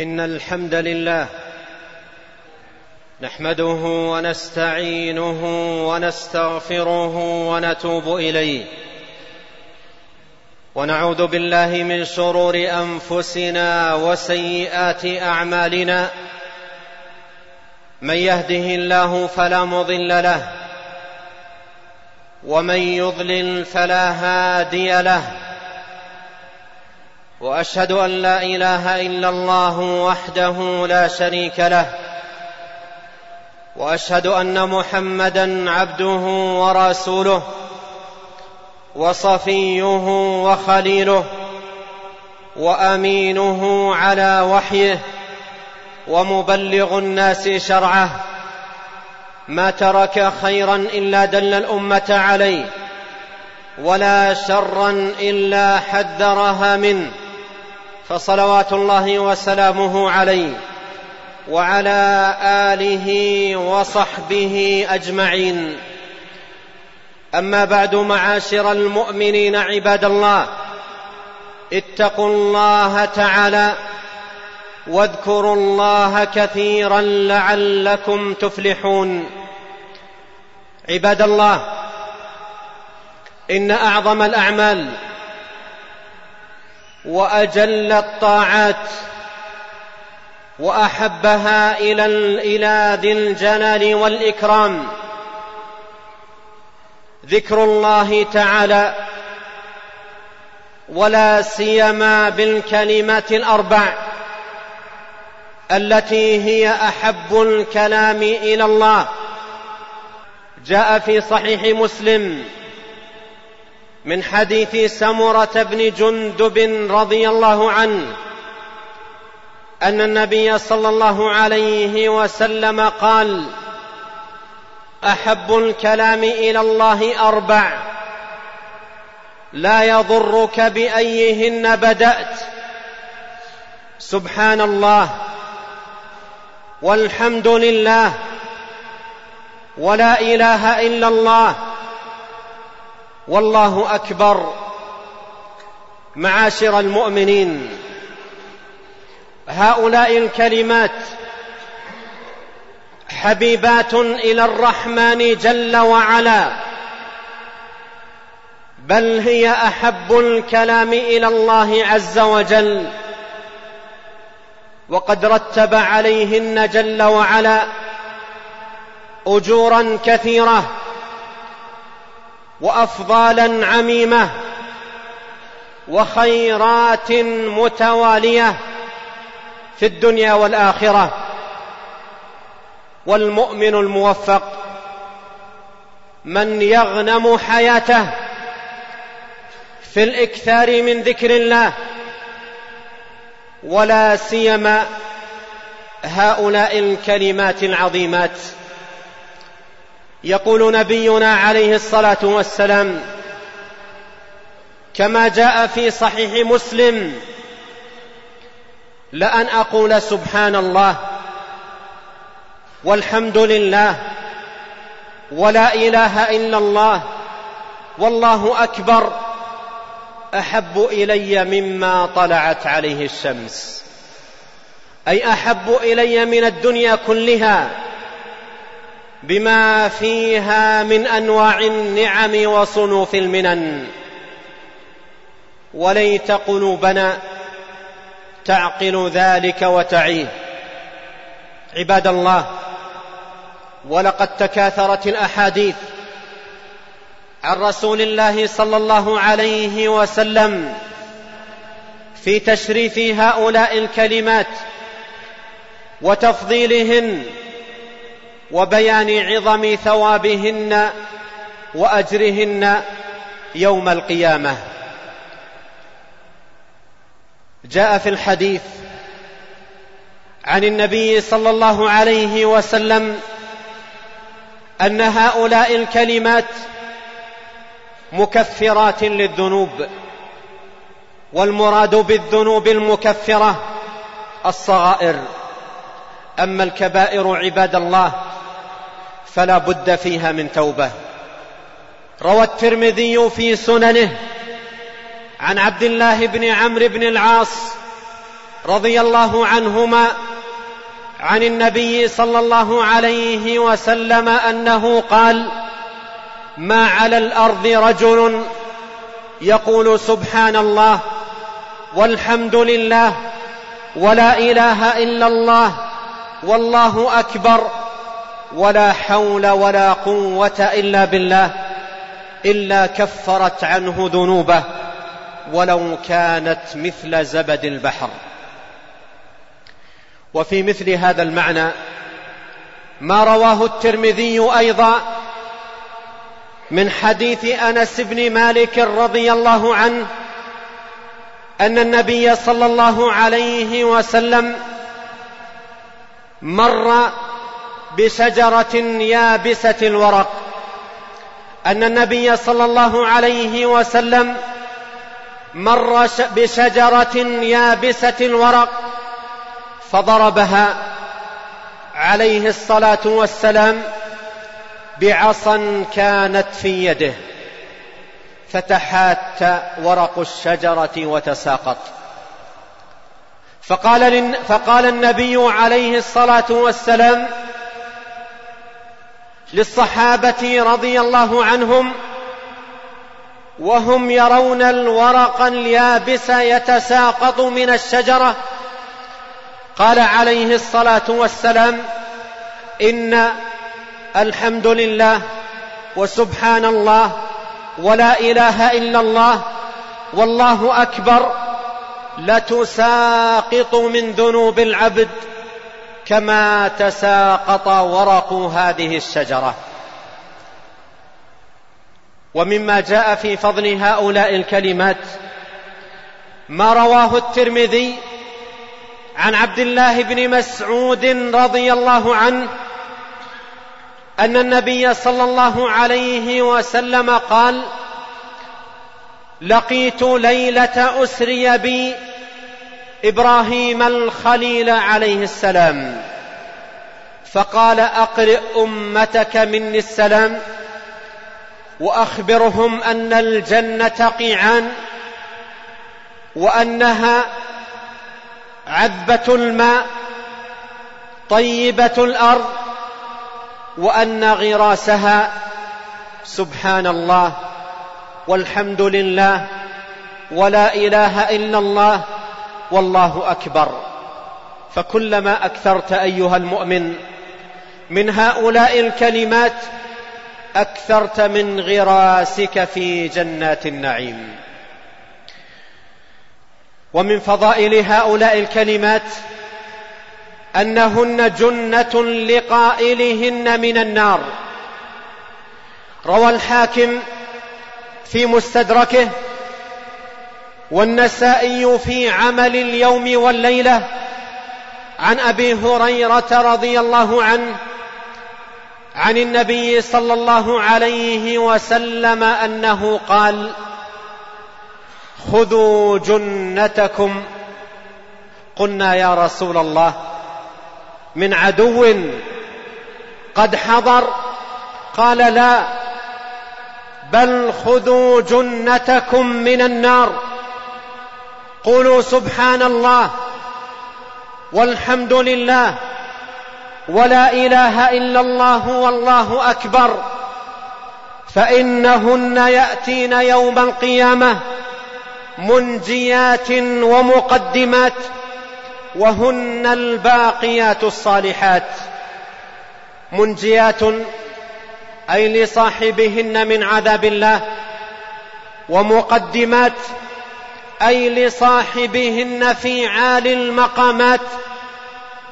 إن الحمد لله نحمده ونستعينه ونستغفره ونتوب إليه. ونعوذ بالله من شرور أنفسنا وسيئات أعمالنا. من يهده الله فلا مضل له ومن يضلل فلا هادي له. وأشهد أن لا إله إلا الله وحده لا شريك له وأشهد أن محمدا عبده ورسوله وصفيه وخليله وأمينه على وحيه ومبلغ الناس شرعه. ما ترك خيرا إلا دل الأمة عليه ولا شرا إلا حذرها منه. فصلوات الله وسلامه عليه وعلى آله وصحبه أجمعين. أما بعد معاشر المؤمنين عباد الله اتقوا الله تعالى واذكروا الله كثيرا لعلكم تفلحون. عباد الله إن أعظم الأعمال وأجل الطاعات وأحبها إلى إلى ذي الجلال والإكرام. ذكر الله تعالى ولا سيما بالكلمات الأربع التي هي أحب الكلام إلى الله. جاء في صحيح مسلم من حديث سمرة بن جندب رضي الله عنه أن النبي صلى الله عليه وسلم قال أحب الكلام إلى الله أربع. لا يضرك بأيهن بدأت. سبحان الله. والحمد لله. ولا إله إلا الله. والله أكبر معاشر المؤمنين. هؤلاء الكلمات حبيبات إلى الرحمن جل وعلا بل هي أحب الكلام إلى الله عز وجل وقد رتب عليهن جل وعلا اجورا كثيرة. وأفضالا عميمة وخيرات متوالية في الدنيا والآخرة. والمؤمن الموفق من يغنم حياته في الإكثار من ذكر الله. ولا سيما هؤلاء الكلمات العظيمات. يقول نبينا عليه الصلاة والسلام كما جاء في صحيح مسلم لأن أقول سبحان الله والحمد لله ولا إله إلا الله والله أكبر أحب إلي مما طلعت عليه الشمس أي أحب إلي من الدنيا كلها بما فيها من أنواع النعم وصنوف المنن. وليت قلوبنا تعقل ذلك وتعيه. عباد الله ولقد تكاثرت الأحاديث عن رسول الله صلى الله عليه وسلم في تشريف هؤلاء الكلمات وتفضيلهن وبيان عظم ثوابهن وأجرهن يوم القيامة. جاء في الحديث عن النبي صلى الله عليه وسلم أن هؤلاء الكلمات مكفرات للذنوب والمراد بالذنوب المكفرة الصغائر. أما الكبائر عباد الله فلا بد فيها من توبة. روى الترمذي في سننه عن عبد الله بن عمرو بن العاص رضي الله عنهما عن النبي صلى الله عليه وسلم أنه قال ما على الأرض رجل يقول سبحان الله والحمد لله ولا إله إلا الله والله أكبر ولا حول ولا قوة إلا بالله إلا كفرت عنه ذنوبه ولو كانت مثل زبد البحر. وفي مثل هذا المعنى ما رواه الترمذي أيضا من حديث أنس بن مالك رضي الله عنه أن النبي صلى الله عليه وسلم مر بشجرة يابسة الورق. أن النبي صلى الله عليه وسلم مر بشجرة يابسة الورق فضربها عليه الصلاة والسلام بعصا كانت في يده. فتحات ورق الشجرة وتساقط. فقال, فقال النبي عليه الصلاة والسلام للصحابة رضي الله عنهم وهم يرون الورق اليابس يتساقط من الشجرة. قال عليه الصلاة والسلام إن الحمد لله وسبحان الله ولا إله إلا الله والله أكبر لتساقط من ذنوب العبد كما تساقط ورق هذه الشجرة. ومما جاء في فضل هؤلاء الكلمات ما رواه الترمذي عن عبد الله بن مسعود رضي الله عنه أن النبي صلى الله عليه وسلم قال لقيت ليلة أسري بي إبراهيم الخليل عليه السلام. فقال أقرئ أمتك مني السلام وأخبرهم أن الجنة قيعان وأنها عذبة الماء طيبة الأرض وأن غراسها سبحان الله والحمد لله ولا إله إلا الله والله أكبر. فكلما أكثرت أيها المؤمن من هؤلاء الكلمات أكثرت من غراسك في جنات النعيم. ومن فضائل هؤلاء الكلمات أنهن جنة لقائلهن من النار. روى الحاكم في مستدركه والنسائي في عمل اليوم والليلة عن أبي هريرة رضي الله عنه عن النبي صلى الله عليه وسلم أنه قال خذوا جنتكم. قلنا يا رسول الله من عدو قد حضر. قال لا بل خذوا جنتكم من النار. قولوا سبحان الله والحمد لله ولا إله إلا الله والله أكبر فإنهن يأتين يوم القيامة منجيات ومقدمات وهن الباقيات الصالحات منجيات أي لصاحبهن من عذاب الله ومقدمات أي لصاحبهن في عالي المقامات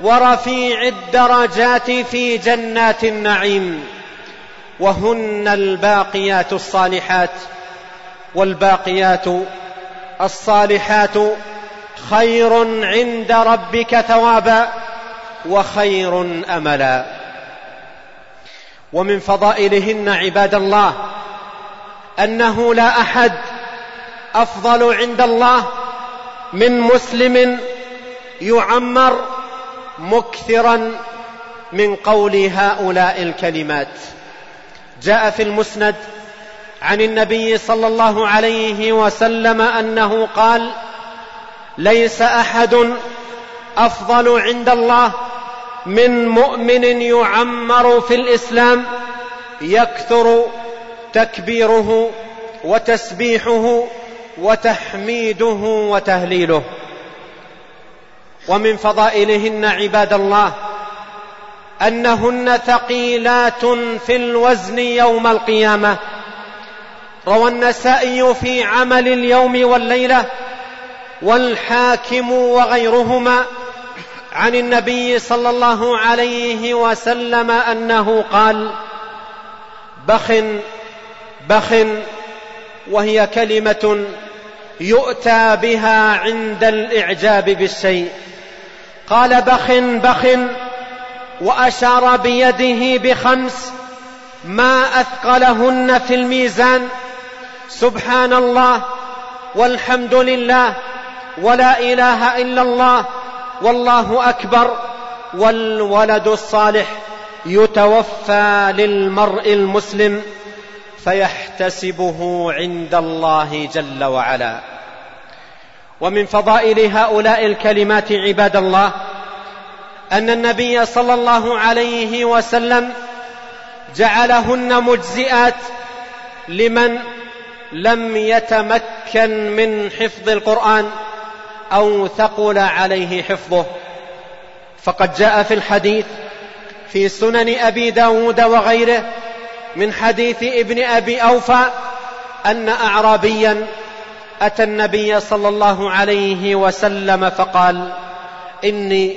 ورفيع الدرجات في جنات النعيم. وهن الباقيات الصالحات والباقيات الصالحات خير عند ربك ثوابا وخير أملا. ومن فضائلهن عباد الله أنه لا أحد أفضل عند الله من مسلم يعمر مكثرا من قول هؤلاء الكلمات. جاء في المسند عن النبي صلى الله عليه وسلم أنه قال ليس أحد أفضل عند الله من مؤمن يعمر في الإسلام يكثر تكبيره وتسبيحه وتحميده وتهليله. ومن فضائلهن عباد الله أنهن ثقيلات في الوزن يوم القيامة. روى النسائي في عمل اليوم والليلة والحاكم وغيرهما عن النبي صلى الله عليه وسلم أنه قال بخ بخ وهي كلمة يؤتى بها عند الإعجاب بالشيء. قال بخ بخ وأشار بيده بخمس ما أثقلهن في الميزان. سبحان الله والحمد لله ولا إله إلا الله والله أكبر والولد الصالح يتوفى للمرء المسلم. فيحتسبه عند الله جل وعلا. ومن فضائل هؤلاء الكلمات عباد الله أن النبي صلى الله عليه وسلم جعلهن مجزئات لمن لم يتمكن من حفظ القرآن أو ثقل عليه حفظه. فقد جاء في الحديث في سنن أبي داود وغيره من حديث ابن أبي أوفى أن اعرابيا أتى النبي صلى الله عليه وسلم فقال إني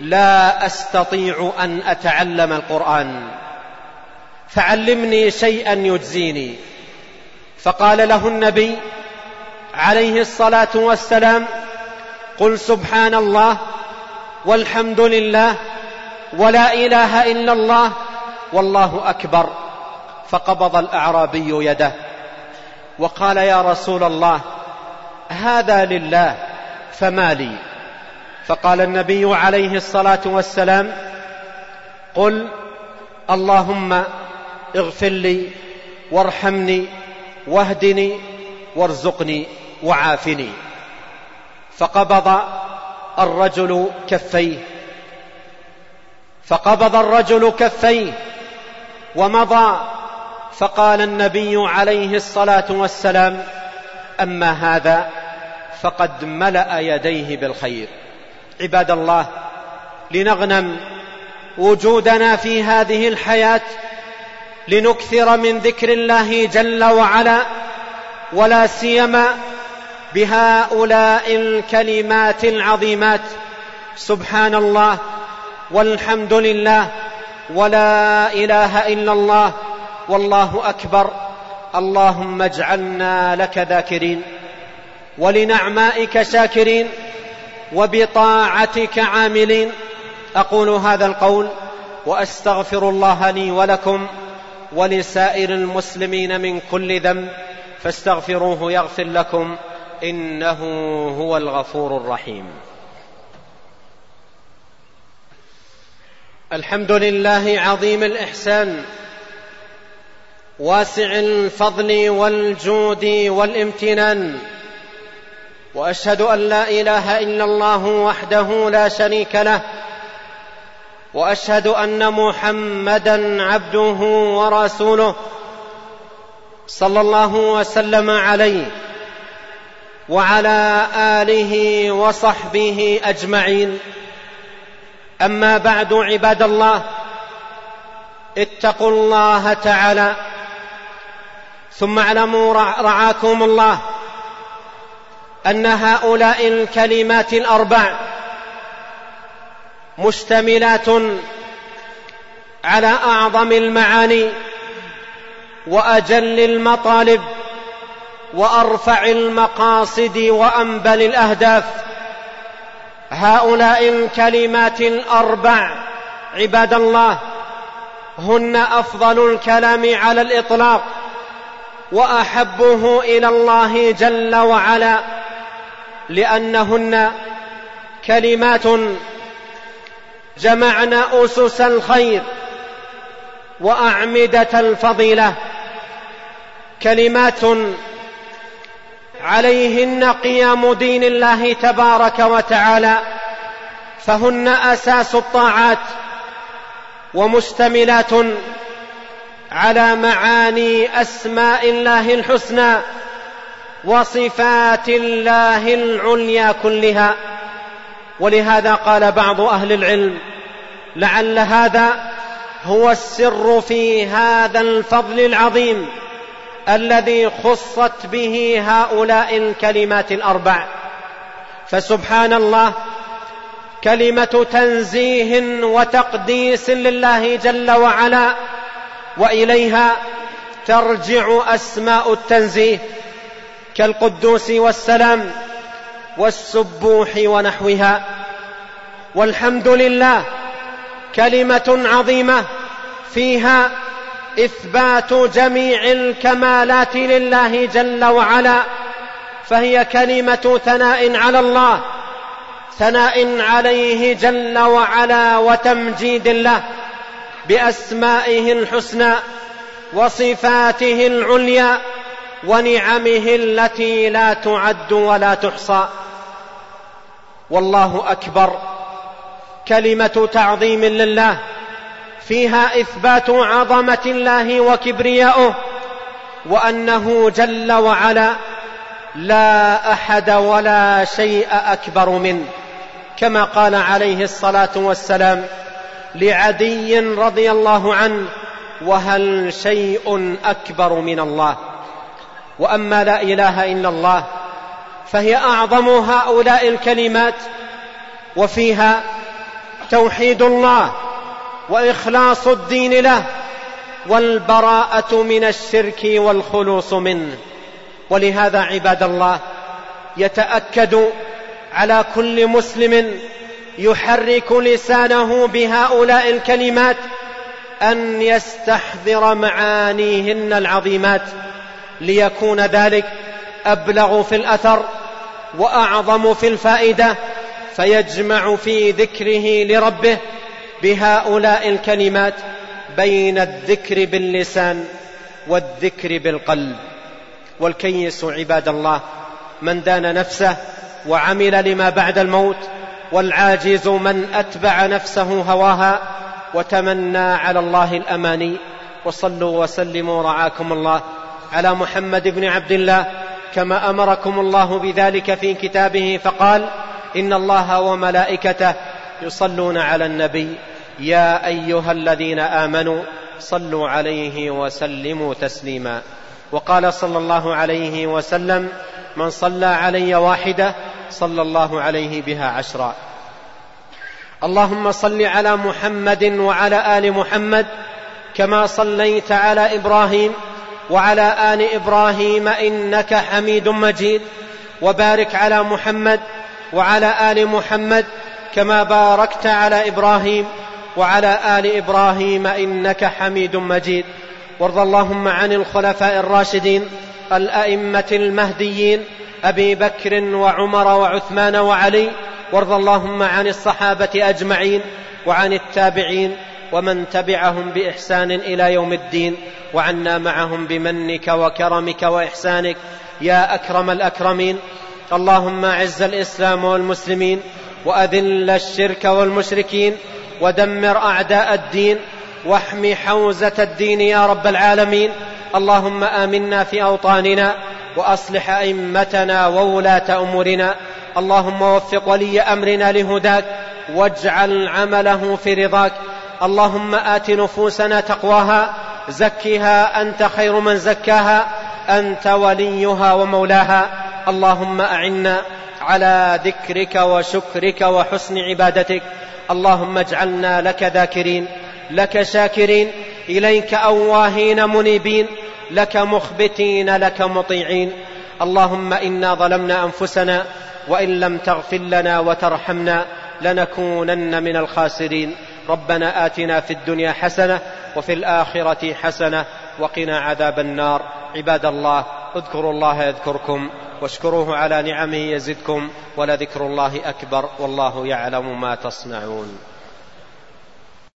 لا أستطيع أن أتعلم القرآن فعلمني شيئا يجزيني. فقال له النبي عليه الصلاة والسلام قل سبحان الله والحمد لله ولا إله إلا الله والله أكبر. فقبض الأعرابي يده. وقال يا رسول الله هذا لله فما لي؟ فقال النبي عليه الصلاة والسلام قل اللهم اغفر لي وارحمني واهدني وارزقني وعافني. فقبض الرجل كفيه. فقبض الرجل كفيه ومضى فقال النبي عليه الصلاة والسلام أما هذا فقد ملأ يديه بالخير. عباد الله لنغنم وجودنا في هذه الحياة لنكثر من ذكر الله جل وعلا ولا سيما بهؤلاء الكلمات العظيمات. سبحان الله والحمد لله ولا إله إلا الله والله أكبر. اللهم اجعلنا لك ذاكرين ولنعمائك شاكرين وبطاعتك عاملين. أقول هذا القول وأستغفر الله لي ولكم ولسائر المسلمين من كل ذنب فاستغفروه يغفر لكم. إنه هو الغفور الرحيم. الحمد لله عظيم الإحسان واسع الفضل والجود والامتنان. وأشهد أن لا إله إلا الله وحده لا شريك له. وأشهد أن محمدا عبده ورسوله صلى الله وسلم عليه وعلى آله وصحبه أجمعين. أما بعد عباد الله اتقوا الله تعالى. ثم اعلموا رعاكم الله أن هؤلاء الكلمات الأربع مشتملات على أعظم المعاني وأجل المطالب وأرفع المقاصد وأنبل الأهداف. هؤلاء الكلمات الأربع عباد الله هن أفضل الكلام على الإطلاق. وأحبه إلى الله جل وعلا لأنهن كلمات جمعن أسس الخير وأعمدة الفضيلة كلمات عليهن قيام دين الله تبارك وتعالى فهن أساس الطاعات ومشتملات على معاني أسماء الله الحسنى وصفات الله العليا كلها. ولهذا قال بعض أهل العلم لعل هذا هو السر في هذا الفضل العظيم الذي خصت به هؤلاء الكلمات الأربع. فسبحان الله كلمة تنزيه وتقديس لله جل وعلا وإليها ترجع أسماء التنزيه كالقدوس والسلام والسبوح ونحوها. والحمد لله كلمة عظيمة فيها إثبات جميع الكمالات لله جل وعلا فهي كلمة ثناء على الله ثناء عليه جل وعلا وتمجيد له. بأسمائه الحسنى وصفاته العليا ونعمه التي لا تعد ولا تحصى. والله أكبر. كلمة تعظيم لله. فيها إثبات عظمة الله وكبرياؤه. وأنه جل وعلا لا أحد ولا شيء أكبر منه. كما قال عليه الصلاة والسلام لعدي رضي الله عنه وهل شيء أكبر من الله؟ وأما لا إله إلا الله فهي أعظم هؤلاء الكلمات وفيها توحيد الله وإخلاص الدين له والبراءة من الشرك والخلوص منه. ولهذا عباد الله يتأكد على كل مسلم يحرك لسانه بهؤلاء الكلمات أن يستحضر معانيهن العظيمات ليكون ذلك أبلغ في الأثر وأعظم في الفائدة فيجمع في ذكره لربه بهؤلاء الكلمات بين الذكر باللسان والذكر بالقلب. والكيس عباد الله من دان نفسه وعمل لما بعد الموت والعاجز من أتبع نفسه هواها وتمنى على الله الأماني. وصلوا وسلموا رعاكم الله. على محمد بن عبد الله كما أمركم الله بذلك في كتابه فقال إن الله وملائكته يصلون على النبي. يا أيها الذين آمنوا صلوا عليه وسلموا تسليما. وقال صلى الله عليه وسلم من صلى علي واحدة صلى الله عليه بها عشرا. اللهم صل على محمد وعلى آل محمد كما صليت على إبراهيم وعلى آل إبراهيم إنك حميد مجيد. وبارك على محمد وعلى آل محمد كما باركت على إبراهيم وعلى آل إبراهيم إنك حميد مجيد. وارض اللهم عن الخلفاء الراشدين الأئمة المهديين أبي بكر وعمر وعثمان وعلي وارض اللهم عن الصحابة أجمعين وعن التابعين ومن تبعهم بإحسان إلى يوم الدين وعنا معهم بمنك وكرمك وإحسانك يا أكرم الأكرمين. اللهم أعز الإسلام والمسلمين وأذل الشرك والمشركين ودمر أعداء الدين واحم حوزة الدين يا رب العالمين. اللهم آمنا في أوطاننا وأصلح أئمتنا وولاة أمورنا. اللهم وفق ولي أمرنا لهداك واجعل عمله في رضاك. اللهم آت نفوسنا تقواها. زكها أنت خير من زكاها. أنت وليها ومولاها. اللهم أعنا على ذكرك وشكرك وحسن عبادتك. اللهم اجعلنا لك ذاكرين لك شاكرين إليك أواهين منيبين. لك مخبتين لك مطيعين. اللهم إنا ظلمنا أنفسنا وإن لم تغفر لنا وترحمنا لنكونن من الخاسرين. ربنا آتنا في الدنيا حسنة وفي الآخرة حسنة وقنا عذاب النار. عباد الله اذكروا الله يذكركم واشكروه على نعمه يزدكم ولذكر الله أكبر والله يعلم ما تصنعون.